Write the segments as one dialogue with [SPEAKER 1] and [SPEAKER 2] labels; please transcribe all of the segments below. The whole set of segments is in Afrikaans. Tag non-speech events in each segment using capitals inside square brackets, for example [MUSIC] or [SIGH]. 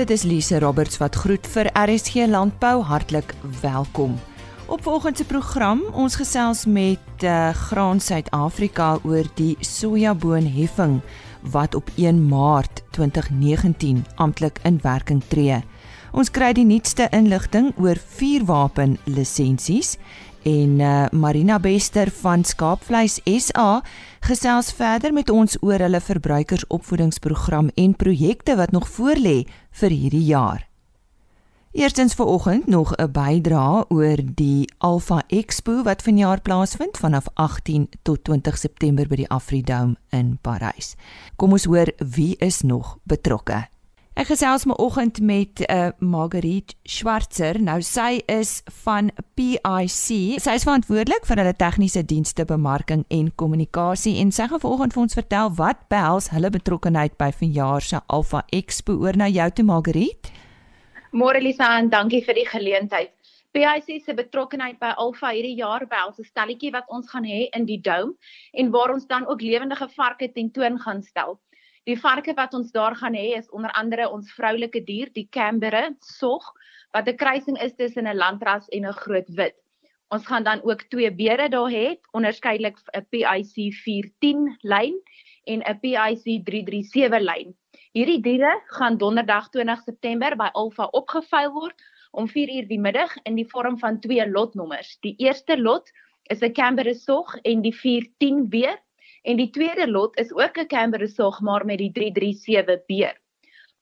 [SPEAKER 1] Dit is Lise Roberts wat groet vir RSG Landbou hartlik welkom. Op vanoggend se program ons gesels met uh, Graan Suid-Afrika oor die sojaboonheffing wat op 1 Maart 2019 amptelik in werking tree. Ons kry die nuutste inligting oor vuurwapen lisensies en uh, Marina Bester van Skaapvleis SA gesels verder met ons oor hulle verbruikersopvoedingsprogram en projekte wat nog voorlê vir hierdie jaar. Eerstens vanoggend nog 'n bydrae oor die Alpha Expo wat vanjaar plaasvind vanaf 18 tot 20 September by die Afridome in Parys. Kom ons hoor wie is nog betrokke. Ek gesels my oggend met 'n uh, eh, Marguerite Schwarzer. Nou sy is van PIC. Sy is verantwoordelik vir hulle tegniese dienste, bemarking en kommunikasie en sy gaan vanoggend vir ons vertel wat behels hulle betrokkeheid by vanjaar se Alpha Expo. Oor na jou toe Marguerite.
[SPEAKER 2] Môre Lisa en dankie vir die geleentheid. PIC se betrokkeheid by Alpha hierdie jaar behels 'n stelletjie wat ons gaan hê in die dome en waar ons dan ook lewendige varke tentoon gaan stel. Die varke wat ons daar gaan hê is onder andere ons vroulike dier, die Canberra sog, wat 'n kruising is tussen 'n landras en 'n groot wit. Ons gaan dan ook twee beere daar hê, onderskeidelik 'n PIC 410 lyn en 'n PIC 337 lyn. Hierdie diere gaan donderdag 20 September by Alpha opgeveil word om 4 uur die middag in die vorm van twee lotnommers. Die eerste lot is 'n Canberra sog en die 410 beer En die tweede lot is ook 'n Canberra sog maar met die 337 beer.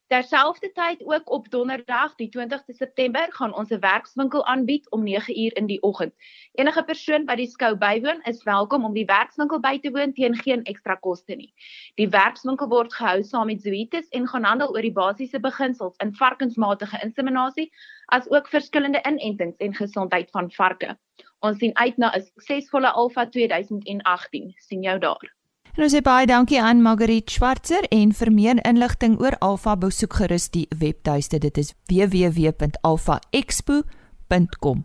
[SPEAKER 2] Terselfdertyd ook op Donderdag die 20ste September gaan ons 'n werkswinkel aanbied om 9uur in die oggend. Enige persoon wat die skou bywoon is welkom om die werkswinkel by te woon teen geen ekstra koste nie. Die werkswinkel word gehou saam met Zoetis en gaan handel oor die basiese beginsels in varkensmatige inseminasie as ook verskillende inentings en gesondheid van varke. Ons sien uit na 'n suksesvolle Alpha 2018. sien jou daar.
[SPEAKER 1] En ons sê baie dankie aan Margriet Schwarzer en vir meer inligting oor Alpha besoek gerus die webtuiste. Dit is www.alphaexpo.com.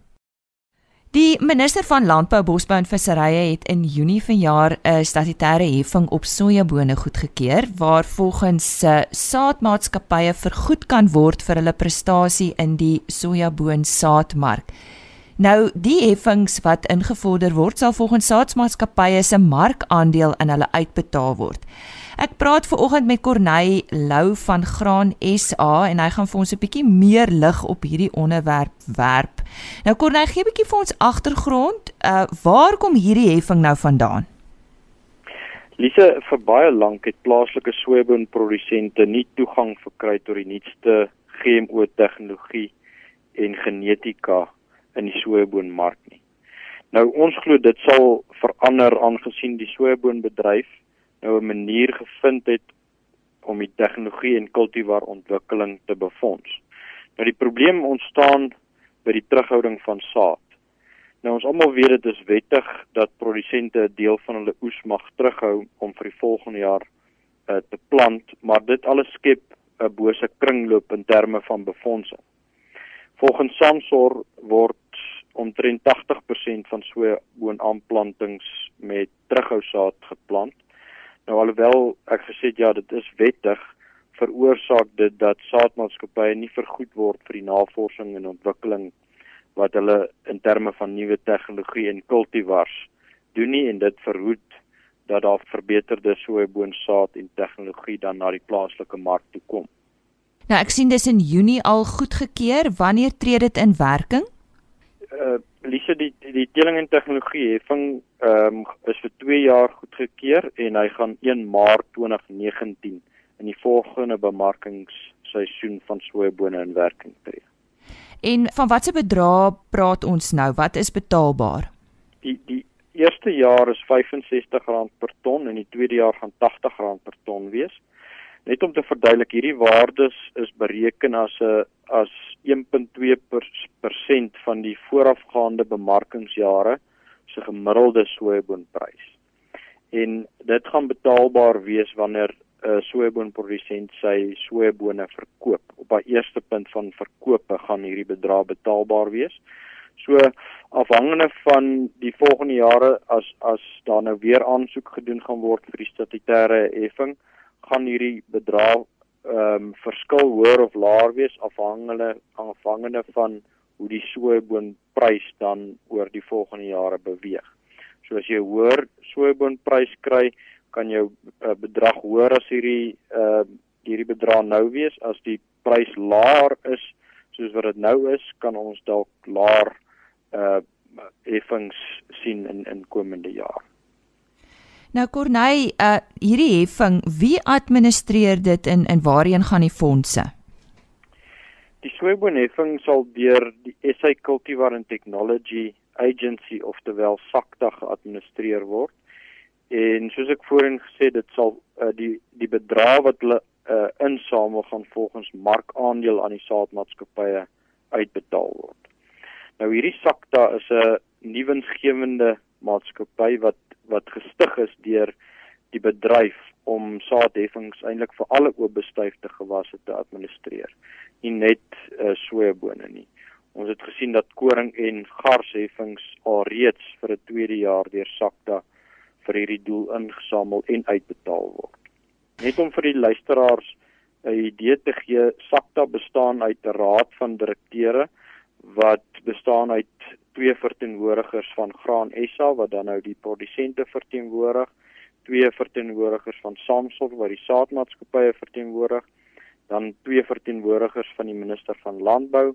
[SPEAKER 1] Die minister van Landbou, Bosbou en Visserye het in Junie vanjaar 'n statutêre heffing op sojabone goedgekeur waar volgens se uh, saadmaatskappye vergoed kan word vir hulle prestasie in die sojaboon saadmark. Nou die heffings wat ingevorder word sal volgens staatsmaatskappye se markandeel in hulle uitbetaal word. Ek praat ver oggend met Corneil Lou van Graan SA en hy gaan vir ons 'n bietjie meer lig op hierdie onderwerp werp. Nou Corneil, gee 'n bietjie vir ons agtergrond. Uh waar kom hierdie heffing nou vandaan?
[SPEAKER 3] Lise, vir baie lank het plaaslike sojaboonprodusente nie toegang verkry tot die nuutste GMO tegnologie en genetika in die sojaboonmark nie. Nou ons glo dit sal verander aangesien die sojaboonbedryf nou 'n manier gevind het om die tegnologie en kultivar ontwikkeling te befonds. Nou die probleem ontstaan by die terughouding van saad. Nou ons almal weet dit is wettig dat produsente 'n deel van hulle oes mag terughou om vir die volgende jaar uh, te plant, maar dit alles skep 'n bose kringloop in terme van befondsing. Volgens Samsor word omtrent 80% van sojaboonaanplantings met terughousaad geplant. Nou alhoewel ek gesê het ja, dit is wettig, veroorsaak dit dat saadmaatskappye nie vergoed word vir die navorsing en ontwikkeling wat hulle in terme van nuwe tegnologie en kultivars doen nie en dit verhoed dat daar verbeterde sojaboonsaad en tegnologie dan na die plaaslike mark toe kom.
[SPEAKER 1] Nou ek sien dis in Junie al goedgekeur. Wanneer tree dit in werking?
[SPEAKER 3] Uh Lise die die teeling en tegnologie heffing ehm um, is vir 2 jaar goedgekeur en hy gaan 1 Maart 2019 in die volgende bemarkingsseisoen van sojabone in werking tree.
[SPEAKER 1] En van watter bedrag praat ons nou? Wat is betaalbaar?
[SPEAKER 3] Die die eerste jaar is R65 per ton en die tweede jaar gaan R80 per ton wees. Net om te verduidelik, hierdie waardes is bereken as 'n as 1.2% van die voorafgaande bemarkingsjare se gemiddelde sojaboonprys. En dit gaan betaalbaar wees wanneer 'n sojaboonprodusent sy sojabone verkoop. Op haar eerste punt van verkope gaan hierdie bedrag betaalbaar wees. So afhangende van die volgende jare as as daar nou weer aansoek gedoen gaan word vir die statutêre heffing, gaan hierdie bedrag ehm um, verskil hoër of laer wees afhangende afhangende van hoe die soeboonprys dan oor die volgende jare beweeg. So as jy hoër soeboonprys kry, kan jou uh, bedrag hoër as hierdie uh hierdie bedrag nou wees as die prys laer is soos wat dit nou is, kan ons dalk laer uh heffings sien in in komende jaar.
[SPEAKER 1] Nou Corneille, uh hierdie heffing, wie administreer dit in en waarheen gaan die fondse?
[SPEAKER 3] Die swaboonheffing sal deur die SA Cultivar and Technology Agency oftewel SACTA geadministreer word. En soos ek voorheen gesê dit sal uh, die die bedrag wat hulle uh, insamel gaan volgens markaandeel aan die saadmaatskappye uitbetaal word. Nou hierdie SACTA is 'n nuwensgewende maatskappy wat wat gestig is deur die bedryf om saadheffings eintlik vir alle oopbestuifde gewasse te administreer, nie net uh, sojabone nie. Ons het gesien dat koring en garsheffings alreeds vir 'n tweede jaar deur SACTA vir hierdie doel ingesamel en uitbetaal word. Net om vir die luisteraars 'n idee te gee, SACTA bestaan uit 'n raad van direkteure wat bestaan uit twee verteenwoordigers van Graan SA wat dan nou die produsente verteenwoordig, twee verteenwoordigers van Samsung wat die saadmaatskappye verteenwoordig, dan twee verteenwoordigers van die minister van landbou,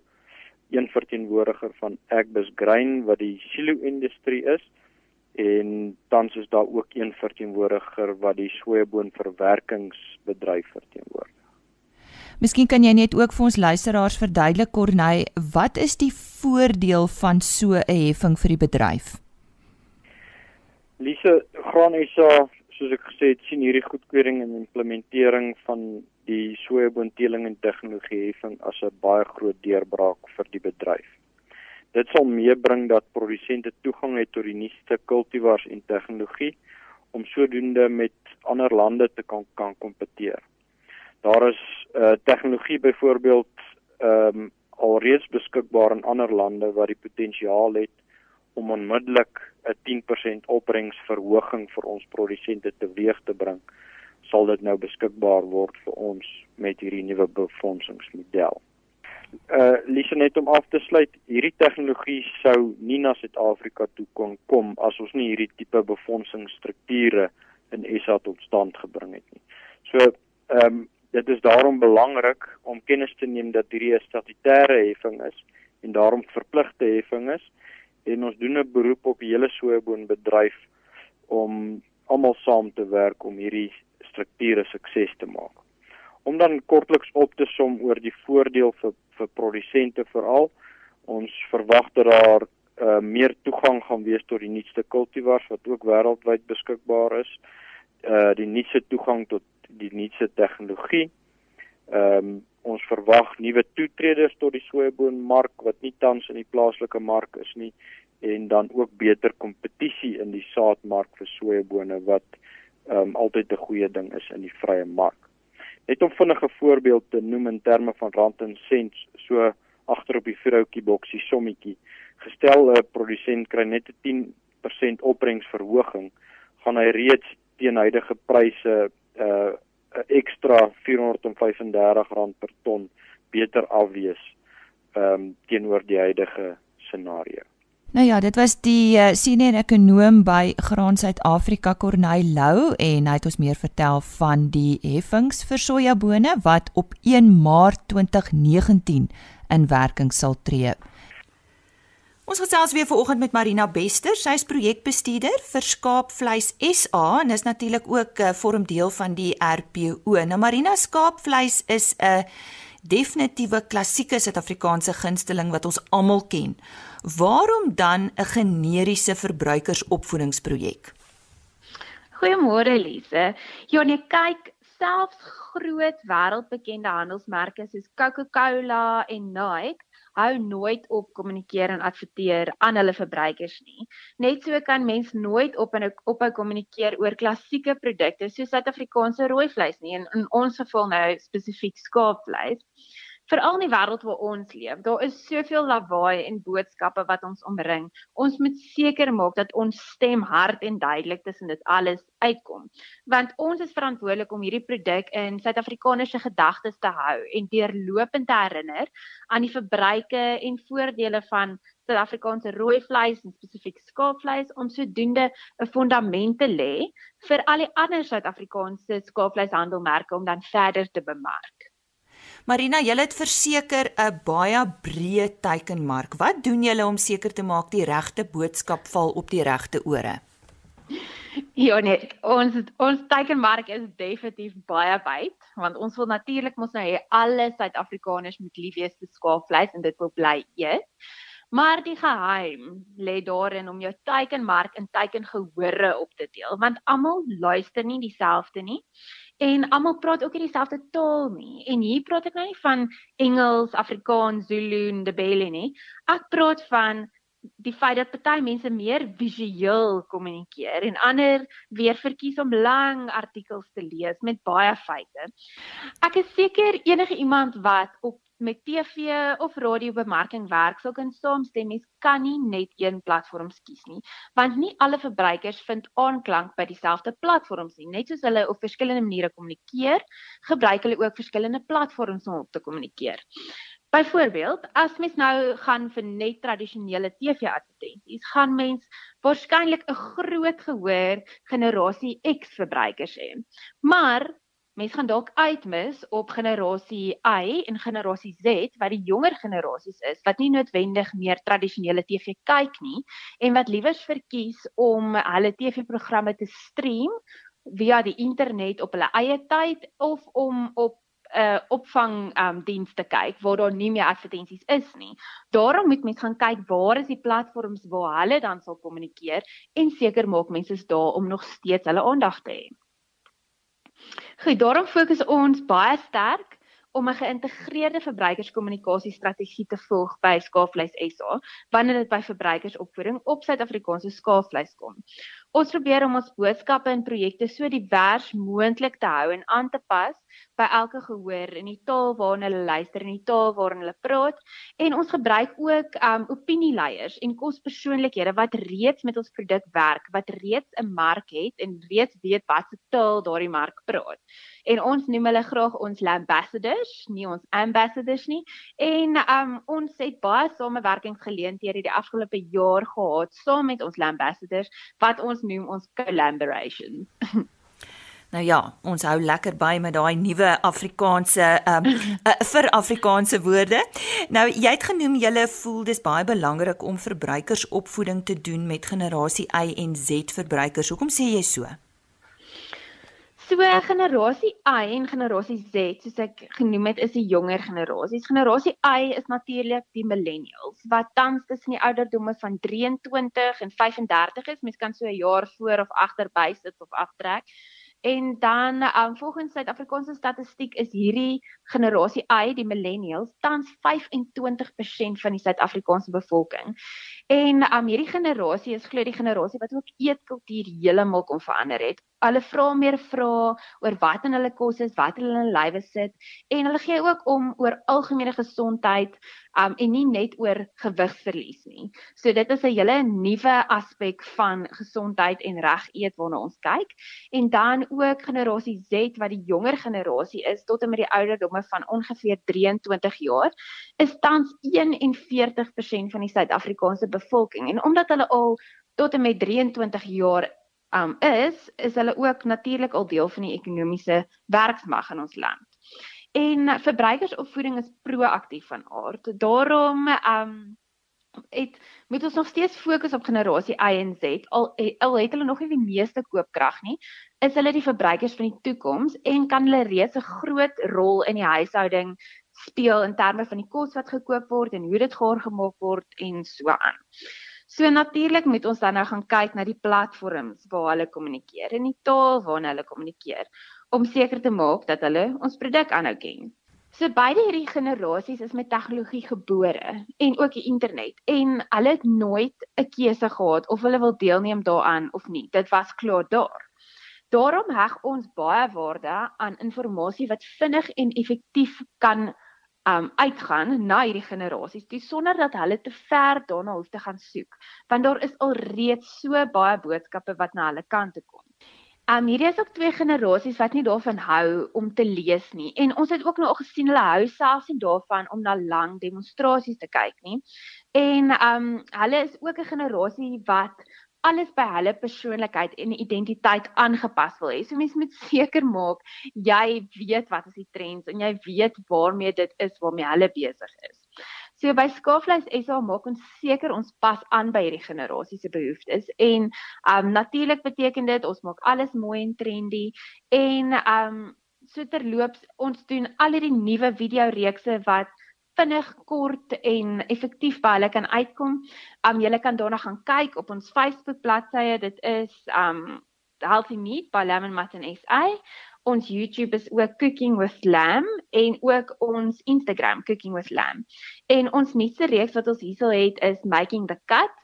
[SPEAKER 3] een verteenwoordiger van Agbus Grain wat die silo-industrie is en tans is daar ook een verteenwoordiger wat die sojaboonverwerkingsbedryf verteenwoordig.
[SPEAKER 1] Miskien kan jy net ook vir ons luisteraars verduidelik Corneille, wat is die voordeel van so 'n heffing vir die bedryf?
[SPEAKER 3] Lise Granesa, soos ek gesê het, sien hierdie goedkeuring en implementering van die sojaboonteeling en tegnologie heffing as 'n baie groot deurbraak vir die bedryf. Dit sal meebring dat produsente toegang het tot die nuutste kultivars en tegnologie om sodoende met ander lande te kan kan kompeteer. Daar is uh tegnologie byvoorbeeld ehm um, alreeds beskikbaar in ander lande wat die potensiaal het om onmiddellik 'n 10% opbrengsverhoging vir ons produsente teweeg te bring, sal dit nou beskikbaar word vir ons met hierdie nuwe befondsingsmodel uh Lise net om af te sluit, hierdie tegnologie sou nie na Suid-Afrika toe kon kom as ons nie hierdie tipe befondsingsstrukture in SA tot stand gebring het nie. So ehm um, dit is daarom belangrik om kennis te neem dat hierdie 'n statutêre heffing is en daarom verpligte heffing is en ons doen 'n beroep op die hele soeboonbedryf om almal saam te werk om hierdie strukture sukses te maak om dan kortliks op te som oor die voordeel vir vir produsente veral. Ons verwag dat daar uh, meer toegang gaan wees tot die nuutste kultivars wat ook wêreldwyd beskikbaar is. Uh die nuutste toegang tot die nuutste tegnologie. Ehm um, ons verwag nuwe toetreders tot die sojaboonmark wat nie tans in die plaaslike mark is nie en dan ook beter kompetisie in die saadmark vir sojabone wat ehm um, altyd 'n goeie ding is in die vrye mark. Net om vinnige voorbeeld te noem in terme van rand en sent, so agter op die vroutjie boksie sommetjie. Gestel 'n produsent kry net 'n 10% opbrengsverhoging, gaan hy reeds teen huidige pryse 'n uh, ekstra R435 per ton beter afwees ehm um, teenoor die huidige scenario.
[SPEAKER 1] Nou ja, dit was die uh, senior ekonom by Graan Suid-Afrika Corneille Lou en hy het ons meer vertel van die heffings vir sojabone wat op 1 Maart 2019 in werking sal tree. Ons gesels weer vanoggend met Marina Bester, sy is projekbestuurder vir Skaapvleis SA en is natuurlik ook 'n uh, vorm deel van die RPO. Nou Marina Skaapvleis is 'n definitiewe klassieke Suid-Afrikaanse gunsteling wat ons almal ken. Waarom dan 'n generiese verbruikersopvoedingsprojek?
[SPEAKER 4] Goeiemôre Elise. Ja, nee, kyk, selfs groot wêreldbekende handelsmerke soos Coca-Cola en Nike hou nooit op kommunikeer en adverteer aan hulle verbruikers nie. Net so kan mens nooit op en ophou kommunikeer oor klassieke produkte soos Suid-Afrikaanse rooi vleis nie en in ons geval nou spesifiek skaapvleis. Veral in die wêreld waar ons leef. Daar is soveel lawaai en boodskappe wat ons omring. Ons moet seker maak dat ons stem hard en duidelik tussen dit alles uitkom. Want ons is verantwoordelik om hierdie produk in Suid-Afrikaners se gedagtes te hou en deurlopend te herinner aan die verbruike en voordele van Suid-Afrikaanse rooi vleis en spesifiek skaapvleis om sodoende 'n fondament te lê vir al die ander Suid-Afrikaanse skaapvleishandelmerke om dan verder te bemark.
[SPEAKER 1] Marina, julle het verseker 'n baie breë teikenmark. Wat doen julle om seker te maak die regte boodskap val op die regte ore?
[SPEAKER 4] Ja nee, ons ons teikenmark is definitief baie wyd, want ons wil natuurlik mos nou hê alle Suid-Afrikaners moet lief wees vir skaapvleis en dit wil bly eet. Maar die geheim lê daarin om jou teikenmark in teikengehore op te deel, want almal luister nie dieselfde nie en almal praat ook dieselfde taal nie. En hier praat ek nou nie van Engels, Afrikaans, Zulu, Ndebele nie. Ek praat van die feit dat party mense meer visueel kommunikeer en ander weer verkies om lang artikels te lees met baie feite. Ek is seker enige iemand wat op met TV of radio bemarking werk, sou kan saamstem mens kan nie net een platform kies nie, want nie alle verbruikers vind aanklank by dieselfde platforms nie. Net soos hulle op verskillende maniere kommunikeer, gebruik hulle ook verskillende platforms om op te kommunikeer. Byvoorbeeld, as mens nou gaan vir net tradisionele TV-advertensies, gaan mens waarskynlik 'n groot gehoor generasie X verbruikers hê. Maar Mens gaan dalk uitmis op generasie Y en generasie Z wat die jonger generasies is wat nie noodwendig meer tradisionele TV kyk nie en wat liewers verkies om hulle TV-programme te stream via die internet op hulle eie tyd of om op 'n uh, opvang um dienste kyk waar daar nie meer advertensies is nie. Daarom moet mens gaan kyk waar is die platforms waar hulle dan sal kommunikeer en seker maak mense is daar om nog steeds hulle aandag te hê. Goed, daarom fokus ons baie sterk om 'n geïntegreerde verbruikerskommunikasiestrategie te volg by Skaapvleis SA wanneer dit by verbruikersopvoeding op Suid-Afrikaanse skaapvleis kom. Ons probeer om ons boodskappe en projekte so divers moontlik te hou en aan te pas by elke gehoor in die taal waarna hulle luister en die taal waarin hulle praat en ons gebruik ook um opinieleiers en kospersoonlikhede wat reeds met ons produk werk, wat reeds 'n mark het en reeds weet wat se taal daardie mark praat. En ons noem hulle graag ons ambassadors, nie ons ambassadors nie. En um ons het baie samewerkingsgeleenthede die afgelope jaar gehad saam met ons ambassadors wat ons noem ons collaborations. [LAUGHS]
[SPEAKER 1] Nou ja, ons hou lekker by met daai nuwe Afrikaanse um uh, [LAUGHS] vir Afrikaanse woorde. Nou jy het genoem jy voel dis baie belangrik om verbruikersopvoeding te doen met generasie Y en Z verbruikers. Hoekom sê jy so?
[SPEAKER 4] So generasie Y en generasie Z, soos ek genoem het, is die jonger generasies. Generasie Y is natuurlik die millennials wat tans tussen die ouderdomme van 23 en 35 is. Mens kan so 'n jaar voor of agter bysit of aftrek. En dan um, volgens Suid-Afrikaanse statistiek is hierdie generasie Y, die millennials, tans 25% van die Suid-Afrikaanse bevolking. En um, hierdie generasie is glo die generasie wat ook eetkultuur heeltemal kom verander het. Hulle vra meer vrae oor wat in hulle kos is, wat hulle in hulle lywe sit en hulle gee ook om oor algemene gesondheid um en nie net oor gewigverlies nie. So dit is 'n hele nuwe aspek van gesondheid en reg eet waarna ons kyk. En dan ook generasie Z wat die jonger generasie is tot en met die ouderdomme van ongeveer 23 jaar is tans 41% van die Suid-Afrikaanse bevolking. En omdat hulle al tot en met 23 jaar um is, is hulle ook natuurlik al deel van die ekonomiese werksmag in ons land. En verbruikersopvoeding is proaktief van aard. Daarom um het moet ons nog steeds fokus op generasie Y en Z. Al al het hulle nog nie die meeste koopkrag nie, is hulle die verbruikers van die toekoms en kan hulle reeds 'n groot rol in die huishouding speel in terme van die kos wat gekoop word en hoe dit gaar gemaak word en so aan. So natuurlik moet ons dan nou gaan kyk na die platforms waar hulle kommunikeer en die taal waarna hulle kommunikeer om seker te maak dat hulle ons produk aanhou ken. So beide hierdie generasies is met tegnologie gebore en ook die internet en hulle het nooit 'n keuse gehad of hulle wil deelneem daaraan of nie. Dit was klaar daar. Daarom heg ons baie waarde aan inligting wat vinnig en effektief kan um uitgaan na hierdie generasies toe sonder dat hulle te ver daarna hoef te gaan soek want daar is al reeds so baie boodskappe wat na hulle kant toe kom. Um hierdie is ook twee generasies wat nie daarvan hou om te lees nie en ons het ook nou al gesien hulle hou selfs nie daarvan om na lang demonstrasies te kyk nie. En um hulle is ook 'n generasie wat alles by hulle persoonlikheid en identiteit aangepas wil hê. So mense moet seker maak jy weet wat is die trends en jy weet waarmee dit is waarmee hulle besig is. So by Skaafvleis SA maak ons seker ons pas aan by hierdie generasie se behoeftes en um natuurlik beteken dit ons maak alles mooi en trendy en um so terloops ons doen al hierdie nuwe video reekse wat vinnig kort en effektief by hulle kan uitkom. Um julle kan daarna gaan kyk op ons Facebook bladsy. Dit is um Healthy Meat by Lemon Mutton SA. Ons YouTube is ook Cooking with Lamb en ook ons Instagram Cooking with Lamb. En ons nuutste reeks wat ons hierso het is Making the Cut.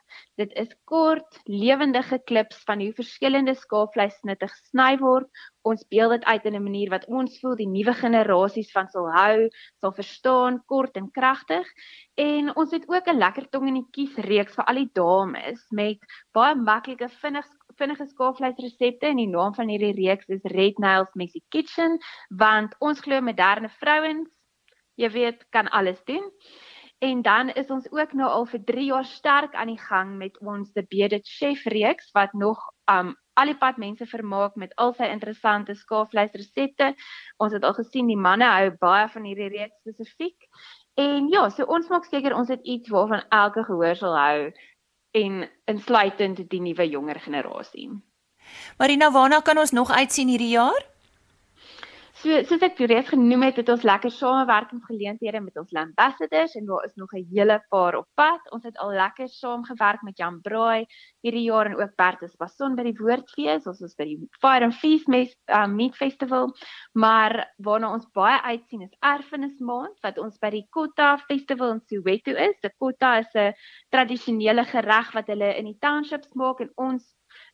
[SPEAKER 4] Dit is kort, lewendige klips van hoe verskillende skaapvleissnitte gesny word. Ons beeld dit uit in 'n manier wat ons voel die nuwe generasies van sal hou, sal verstaan, kort en kragtig. En ons het ook 'n lekker tong in die kies reeks vir al die dames met baie maklike vinnig vinnige skaapvleisresepte en die naam van hierdie reeks is Red Nails Messy Kitchen want ons glo moderne vrouens, jy weet, kan alles doen. En dan is ons ook nou al vir 3 jaar sterk aan die gang met ons The Bearded Chef reeks wat nog um al die pad mense vermaak met al sy interessante skaapvleisresepte. Ons het al gesien die manne hou baie van hierdie reeks spesifiek. En ja, so ons maak seker ons het iets waarvan elke gehoor sal hou en insluitend die nuwe jonger generasie.
[SPEAKER 1] Marina, waarna kan ons nog uitsien hierdie jaar?
[SPEAKER 4] So soos ek reeds genoem het, het ons lekker samewerkingsgeleenthede met ons ambassadors en daar is nog 'n hele paar op pad. Ons het al lekker saamgewerk met Jan Braai hierdie jaar en ook Bertus Bason by die Woordfees. Ons is by die Fire and Feast Mes, um, Meat Festival. Maar waarna ons baie uitsien is Erfenis Maand wat ons by die Kotta Festival in Soweto is. Die Kotta is 'n tradisionele gereg wat hulle in die townships maak en ons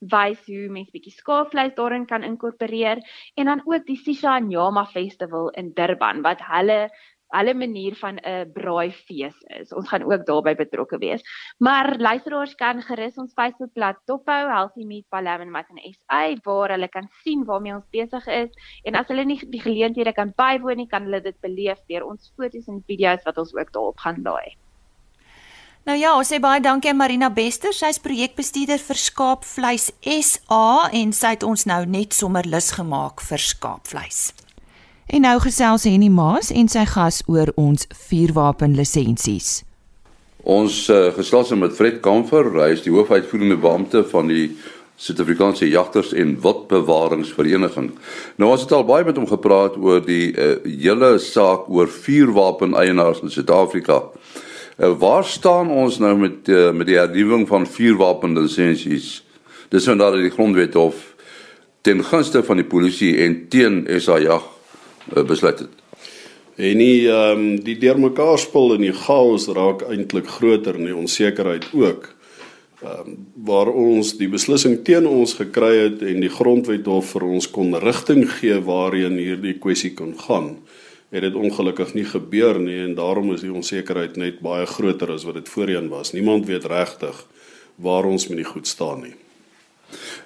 [SPEAKER 4] wys hoe mense bietjie skaapvleis daarin kan inkorporeer en dan ook die Sisha Nyama Festival in Durban wat hulle hulle manier van 'n braaifees is. Ons gaan ook daarbey betrokke wees. Maar luisteraars kan gerus ons Facebookblad dophou Healthy Meat Palam en Mutton SA waar hulle kan sien waarmee ons besig is en as hulle nie die geleenthede kan bywoon nie, kan hulle dit beleef deur ons foto's en video's wat ons ook daarop gaan laai.
[SPEAKER 1] Nou ja, ons sê baie dankie aan Marina Bester. Sy's projekbestuurder vir Skaapvleis SA en sy het ons nou net sommer lus gemaak vir skaapvleis. En nou gesels Henny Maas en sy gas oor ons vuurwapen lisensies.
[SPEAKER 5] Ons uh, gesels met Fred Kamfer, hy is die hoofuitvoerende beampte van die Suid-Afrikaanse Jagters en Wildbewaringsvereniging. Nou ons het al baie met hom gepraat oor die uh, hele saak oor vuurwapen eienaars in Suid-Afrika. Uh, waar staan ons nou met uh, met die hernuwing van vuurwapen lisensies? Dis nou dat die grondwet of ten gunste van die polisie en teen SAJAG uh, besluit het.
[SPEAKER 6] En die ehm um, die deurmekaar spul en die chaos raak eintlik groter en die onsekerheid ook. Ehm um, waar ons die beslissing teen ons gekry het en die grondwet hof vir ons kon rigting gee waarheen hierdie kwessie kon gaan het dit ongelukkig nie gebeur nie en daarom is die onsekerheid net baie groter as wat dit voorheen was. Niemand weet regtig waar ons met die goed staan nie.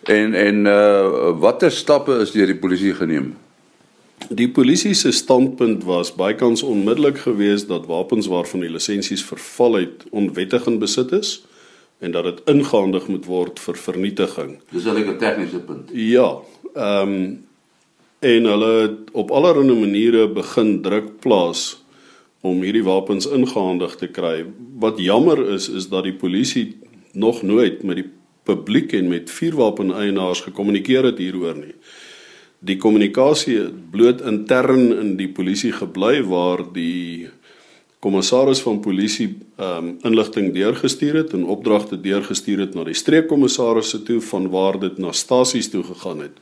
[SPEAKER 5] En en uh watter stappe is deur die polisie geneem?
[SPEAKER 6] Die polisie se standpunt was bykans onmiddellik geweest dat wapens waarvan die lisensies verval het onwettig in besit is en dat dit ingehandig moet word vir vernietiging.
[SPEAKER 5] Dis 'n tegniese punt.
[SPEAKER 6] Ja, ehm um, en hulle op allerlei maniere begin druk plaas om hierdie wapens ingehandig te kry. Wat jammer is is dat die polisie nog nooit met die publiek en met vuurwapeneienaars gekommunikeer het hieroor nie. Die kommunikasie bloot intern in die polisie gebly waar die kommissaris van polisie um, inligting deurgestuur het en opdragte deurgestuur het na die streekkommissarisse toe van waar dit na stasies toe gegaan het.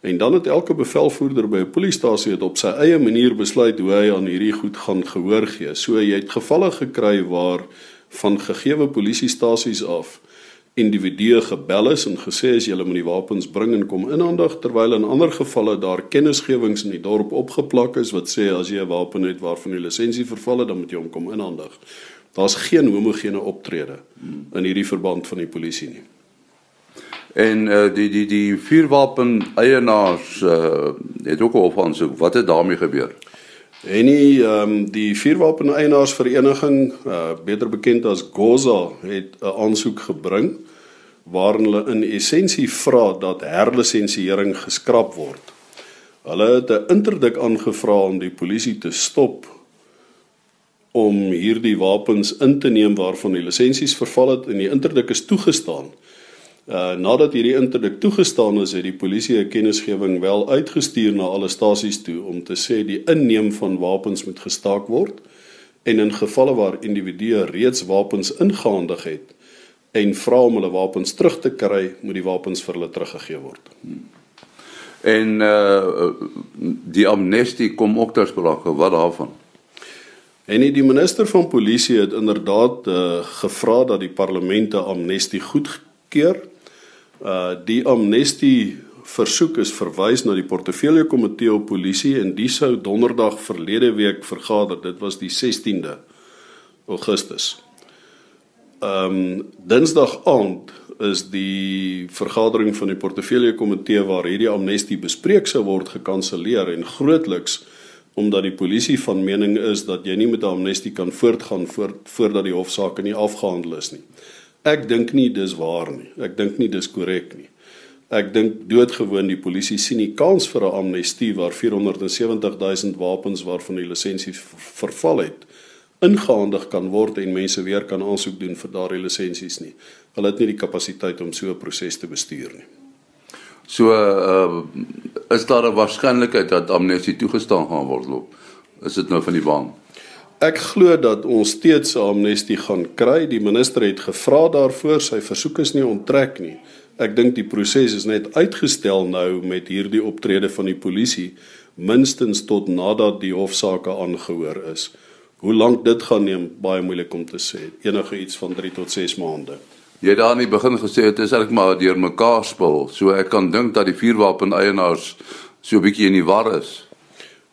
[SPEAKER 6] En dan het elke bevelvoerder by 'n polisiestasie het op sy eie manier besluit hoe hy aan hierdie goed gaan gehoor gee. So jy het gevalle gekry waar van gegeewe polisiestasies af individue gebel is en gesê is julle moet die wapens bring en kom inhandig terwyl in ander gevalle daar kennisgewings in die dorp opgeplak is wat sê as jy 'n wapen het waarvan die lisensie verval het dan moet jy hom kom inhandig. Daar's geen homogene optrede in hierdie verband van die polisie nie.
[SPEAKER 5] En uh, die die die vuurwapen eienaars uh, het ook al aansoek. Wat het daarmee gebeur?
[SPEAKER 6] En die um, die vuurwapen eienaarsvereniging, uh, beter bekend as Goza, het 'n aansoek gebring waarin hulle in essensie vra dat herlisensiering geskraap word. Hulle het 'n interdik aangevra om die polisie te stop om hierdie wapens in te neem waarvan die lisensies verval het en die interdik is toegestaan. Uh nadat hierdie interdik toegestaan is, het die polisie 'n kennisgewing wel uitgestuur na alle stasies toe om te sê die inneem van wapens moet gestaak word en in gevalle waar individue reeds wapens ingehandig het en vra om hulle wapens terug te kry, moet die wapens vir hulle teruggegee word.
[SPEAKER 5] En uh die amnestie kom ook ter sprake, wat daarvan?
[SPEAKER 6] En die minister van polisie het inderdaad uh gevra dat die parlement 'n amnestie goedkeur Uh die amnestie versoek is verwys na die portefeulje komitee op polisie en die sou donderdag verlede week vergader. Dit was die 16de Augustus. Ehm um, Dinsdag aand is die vergadering van die portefeulje komitee waar hierdie amnestie bespreek sou word gekanselleer en grootliks omdat die polisie van mening is dat jy nie met 'n amnestie kan voortgaan voor, voordat die hofsaak nie afgehandel is nie. Ek dink nie dis waar nie. Ek dink nie dis korrek nie. Ek dink doodgewoon die polisie sien nie kans vir 'n amnestie waar 470 000 wapens waarvan die lisensie verval het ingehandig kan word en mense weer kan aansoek doen vir daardie lisensies nie. Hulle het nie die kapasiteit om so 'n proses te bestuur nie.
[SPEAKER 5] So uh is daar 'n waarskynlikheid dat amnestie toegestaan gaan word loop? Is dit nou van die baan?
[SPEAKER 6] Ek glo dat ons steeds 'n amnestie gaan kry. Die minister het gevra daarvoor, sy versoek is nie onttrek nie. Ek dink die proses is net uitgestel nou met hierdie optrede van die polisie minstens tot nadat die hofsaake aangehoor is. Hoe lank dit gaan neem, baie moeilik om te sê. Enige iets van 3 tot 6 maande.
[SPEAKER 5] Jy het daar nie begin gesê dit is eintlik maar deur mekaar spil. So ek kan dink dat die vuurwapen eienaars so 'n bietjie in die war is.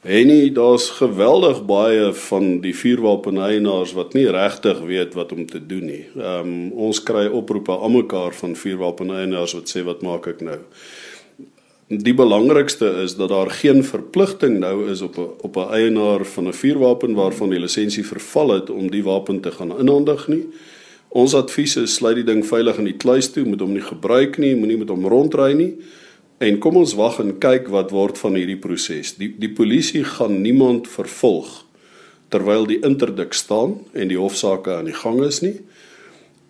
[SPEAKER 6] En nie daar's geweldig baie van die vuurwapeneienaars wat nie regtig weet wat om te doen nie. Ehm um, ons kry oproepe almekaar van vuurwapeneienaars wat sê wat maak ek nou? Die belangrikste is dat daar geen verpligting nou is op 'n op 'n eienaar van 'n vuurwapen waarvan die lisensie verval het om die wapen te gaan inhandig nie. Ons advies is sluit die ding veilig in die kluis toe, moet hom nie gebruik nie, moenie met hom rondry nie. En kom ons wag en kyk wat word van hierdie proses. Die die polisie gaan niemand vervolg terwyl die interdik staan en die hofsaake aan die gang is nie.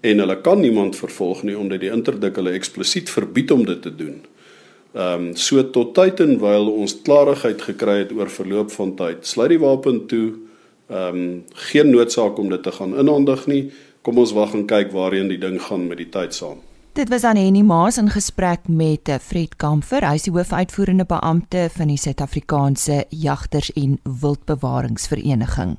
[SPEAKER 6] En hulle kan niemand vervolg nie omdat die interdik hulle eksplisiet verbied om dit te doen. Ehm um, so tot tyd en wyl ons klarigheid gekry het oor verloop van tyd. Sluit die wapen toe. Ehm um, geen noodsaak om dit te gaan inhandig nie. Kom ons wag en kyk waarheen die ding gaan met die tyd saam.
[SPEAKER 1] Dit was aan Henny Maas in gesprek met eh, Fred Kamfer, hy is die hoofuitvoerende beampte van die Suid-Afrikaanse Jagters en Wildbewaringsvereniging.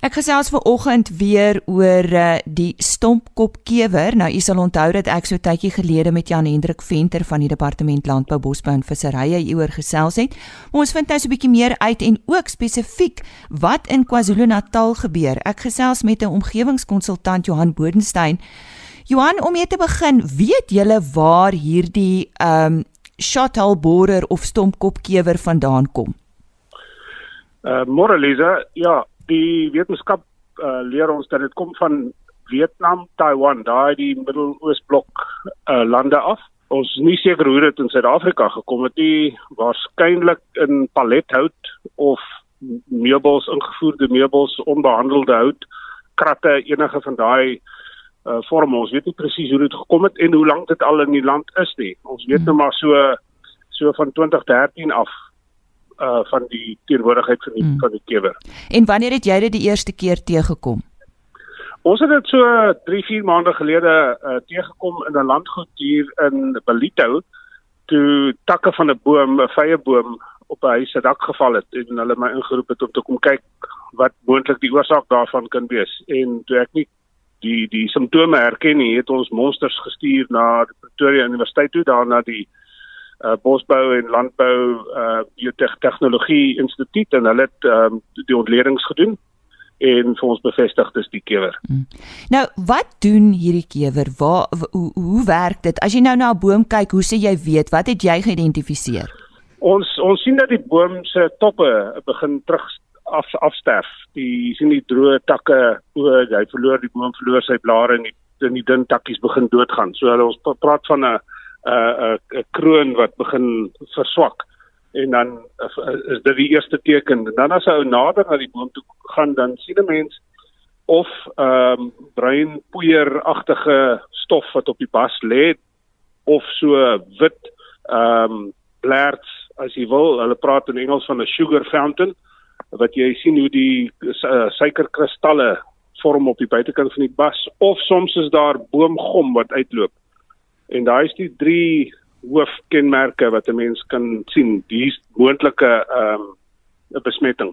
[SPEAKER 1] Ek gesels ver oggend weer oor uh, die stompkopkewer. Nou u sal onthou dat ek so tydjie gelede met Jan Hendrik Venter van die Departement Landbou, Bosbou en Visserye hieroor gesels het. Ons vind nou so 'n bietjie meer uit en ook spesifiek wat in KwaZulu-Natal gebeur. Ek gesels met 'n omgewingskonsultant Johan Bodenstein Johan, om mee te begin, weet julle waar hierdie ehm um, shuttle borer of stompkopkewer vandaan kom?
[SPEAKER 7] Uh Moralisa, ja, die wetenskap uh, leer ons dat dit kom van Vietnam, Taiwan, daai die Midde-Oos-blok uh, lande af. Ons is nie seker hoe dit in Suid-Afrika gekom het nie, waarskynlik in palethout of meubels ingevoerde meubels, onbehandelde hout, kratte, enige van daai uh vorm ons weet nie presies hoe dit gekom het en hoe lank dit al in die land is nie. Ons weet nou maar so so van 2013 af uh van die teenwoordigheid van die hmm. van die kewer.
[SPEAKER 1] En wanneer het jy dit die eerste keer teëgekom?
[SPEAKER 7] Ons het dit so 3, 4 maande gelede uh teëgekom in 'n landgoed hier in Belito toe takke van 'n boom, 'n vrye boom op 'n huis se dak geval het en hulle my ingeroep het om te kom kyk wat moontlik die oorsaak daarvan kan wees. En toe ek nie die die simptome herken nie, het ons monsters gestuur na Pretoria Universiteit toe daar na die uh, Bosbou en Landbou uh Biotechnologie Instituut en hulle het um, die ontledings gedoen en vir ons bevestig dis die kewer. Hmm.
[SPEAKER 1] Nou, wat doen hierdie kewer? Waar hoe, hoe werk dit? As jy nou na 'n boom kyk, hoe sê jy weet wat het jy geïdentifiseer?
[SPEAKER 7] Ons ons sien dat die boom se toppe begin terug af afsterf. Die sien die droë takke, o, hy verloor die boom verloor sy blare en die en die dun takkies begin doodgaan. So hulle ons praat van 'n 'n 'n kroon wat begin verswak. En dan is dit die eerste teken. En dan as ou nader na die boom toe gaan, dan sien 'n mens of ehm um, bruin poeieragtige stof wat op die bas lê of so wit ehm um, blerts as jy wil. Hulle praat in Engels van 'n sugar fountain wat jy sien hoe die uh, suikerkristalle vorm op die buitekant van die bas of soms is daar boomgom wat uitloop. En daai is die drie hoofkenmerke wat 'n mens kan sien, die moontlike ehm um, besmetting.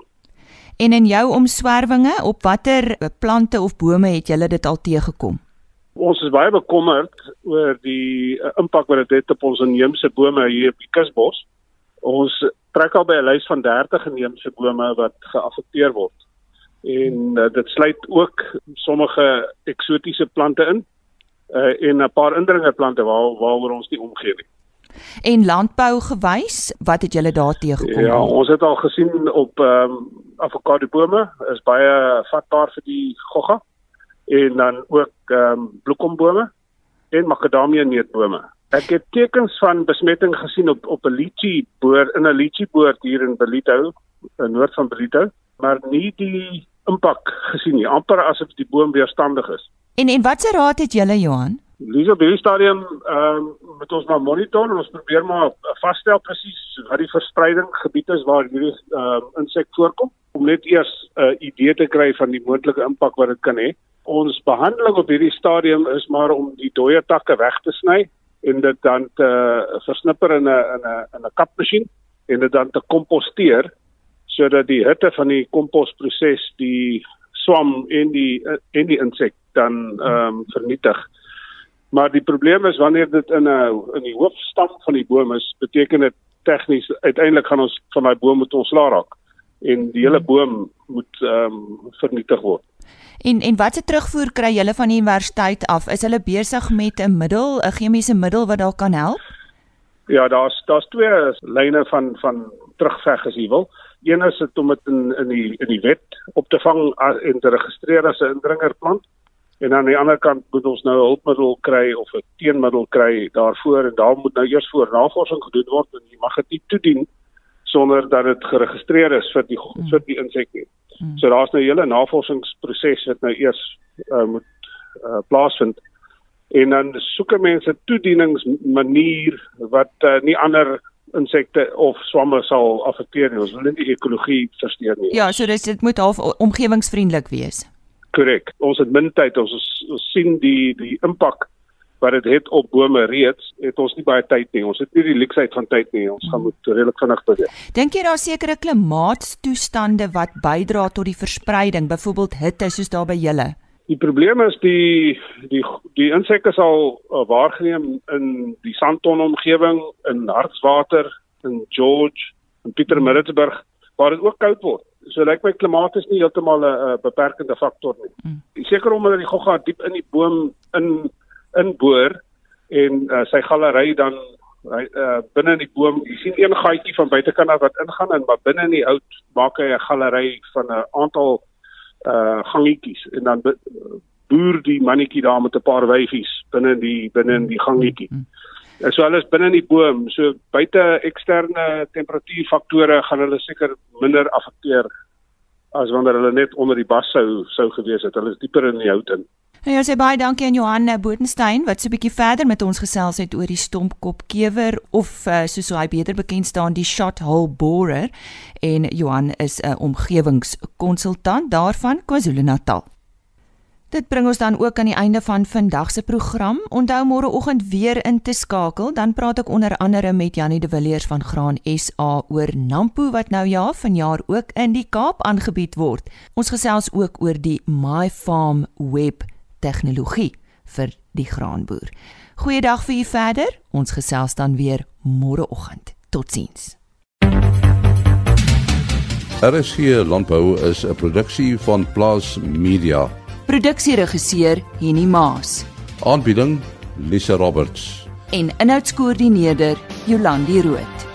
[SPEAKER 1] En in jou omswervinge, op watter plante of bome het jy dit al teëgekom?
[SPEAKER 7] Ons is baie bekommerd oor die uh, impak wat dit het op ons inheemse bome hier op die Kusbos. Ons trek al by 'n lys van 30 inheemse bome wat geaffekteer word. En uh, dit sluit ook sommige eksotiese plante in uh, en 'n paar indringerplante waar waaroor ons nie omgee nie.
[SPEAKER 1] En landbou gewys, wat het julle daar teëgekom?
[SPEAKER 7] Ja, ons het al gesien op ehm um, avokado bome is baie vatbaar vir die gogga en dan ook ehm um, bloekombome en makadamia neutbome. Ek het tekens van besmetting gesien op op 'n lychee boer in 'n lychee boord hier in Belito, in noord van Belito, maar nie die impak gesien nie, amper asof die boom weerstandig is.
[SPEAKER 1] En en watse raad het julle Johan?
[SPEAKER 7] Lisa by die stadium ehm um, met ons maar monitor en ons probeer maar vasstel presies wat die verspreiding gebied is waar hierdie ehm uh, insek voorkom om net eers 'n uh, idee te kry van die moontlike impak wat dit kan hê. Ons behandeling op hierdie stadium is maar om die dooie takke weg te sny en dit dan te versnipper in 'n in 'n in 'n kapmasjien en dit dan te komposteer sodat die hitte van die komposproses die swam en die en die insek dan ehm um, vernietig. Maar die probleem is wanneer dit in 'n in die hoofstam van die boom is, beteken dit tegnies uiteindelik gaan ons van daai boom moet ontslaa raak en die hele boom moet ehm um, vernietig word.
[SPEAKER 1] En en watse terugvoer kry julle van die universiteit af? Is hulle besig met 'n middel, 'n chemiese middel wat daar kan help?
[SPEAKER 7] Ja, daar's daar's twee lyne van van terugveg as jy wil. Een is dit om dit in in die in die wet op te vang en te registreer as 'n indringerplant. En aan die ander kant moet ons nou 'n hulpmiddel kry of 'n teenmiddel kry daarvoor en daar moet nou eers voor navorsing gedoen word en jy mag dit nie toedien sonder dat dit geregistreer is vir die hmm. vir die insek nie. Hmm. So daar's nou 'n hele navorsingsproses wat nou eers uh, moet uh, plaasvind. En dan soek mense toedieningsmanier wat uh, nie ander insekte of swamme sal affekteer nie. Ons wil nie die ekologie versteur nie.
[SPEAKER 1] Ja, so dis dit moet half omgewingsvriendelik wees.
[SPEAKER 7] Korrek. Ons het min tyd. Ons, ons sien die die impak wat dit het op bome reeds, het ons nie baie tyd nie. Ons het nie die leksheid van tyd nie. Ons gaan moet redelik vinnig beweeg.
[SPEAKER 1] Dink jy daar sekere klimaatstoestande wat bydra tot die verspreiding, byvoorbeeld hitte soos daar by julle?
[SPEAKER 7] Die probleem is die die die insekte sal uh, waargeneem in die Sandton omgewing, in Hartswater, in George, in Pietermaritzburg waar dit ook koud word. So lyk my klimaat is nie heeltemal 'n beperkende faktor nie. Hmm. Seker omdat die gogga diep in die boom in inboor en uh, sy galery dan hy uh, binne in die boom jy sien een gaatjie van buitekant af wat ingaan en maar binne in die hout maak hy 'n galery van 'n aantal uh gangetjies en dan boer die mannetjie daar met 'n paar wyfies binne die binne in die gangetjie. Mm, mm. En so alles binne in die boom, so buite eksterne temperatuurfaktore gaan hulle seker minder affekteer as wanneer hulle net onder die bas sou sou gewees het. Hulle is dieper in die hout in.
[SPEAKER 1] En jy sê baie dankie aan Johan Bodenstein wat so 'n bietjie verder met ons gesels het oor die stompkopkewer of uh, soos hy beter bekend staan die shot hole borer en Johan is 'n omgewingskonsultant daarvan KwaZulu-Natal. Dit bring ons dan ook aan die einde van vandag se program. Onthou môreoggend weer in te skakel, dan praat ek onder andere met Janie de Villiers van Graan SA oor Nampo wat nou ja vanjaar ook in die Kaap aangebied word. Ons gesels ook oor die My Farm Web tegnologie vir die graanboer. Goeiedag vir u verder. Ons gesels dan weer môreoggend. Totsiens.
[SPEAKER 5] RSG Landbou is 'n produksie van Plaas Media.
[SPEAKER 1] Produksieregisseur Henny Maas
[SPEAKER 5] Aanbieding Lisa Roberts.
[SPEAKER 1] en inhoudskoördineerder Jolandi Root.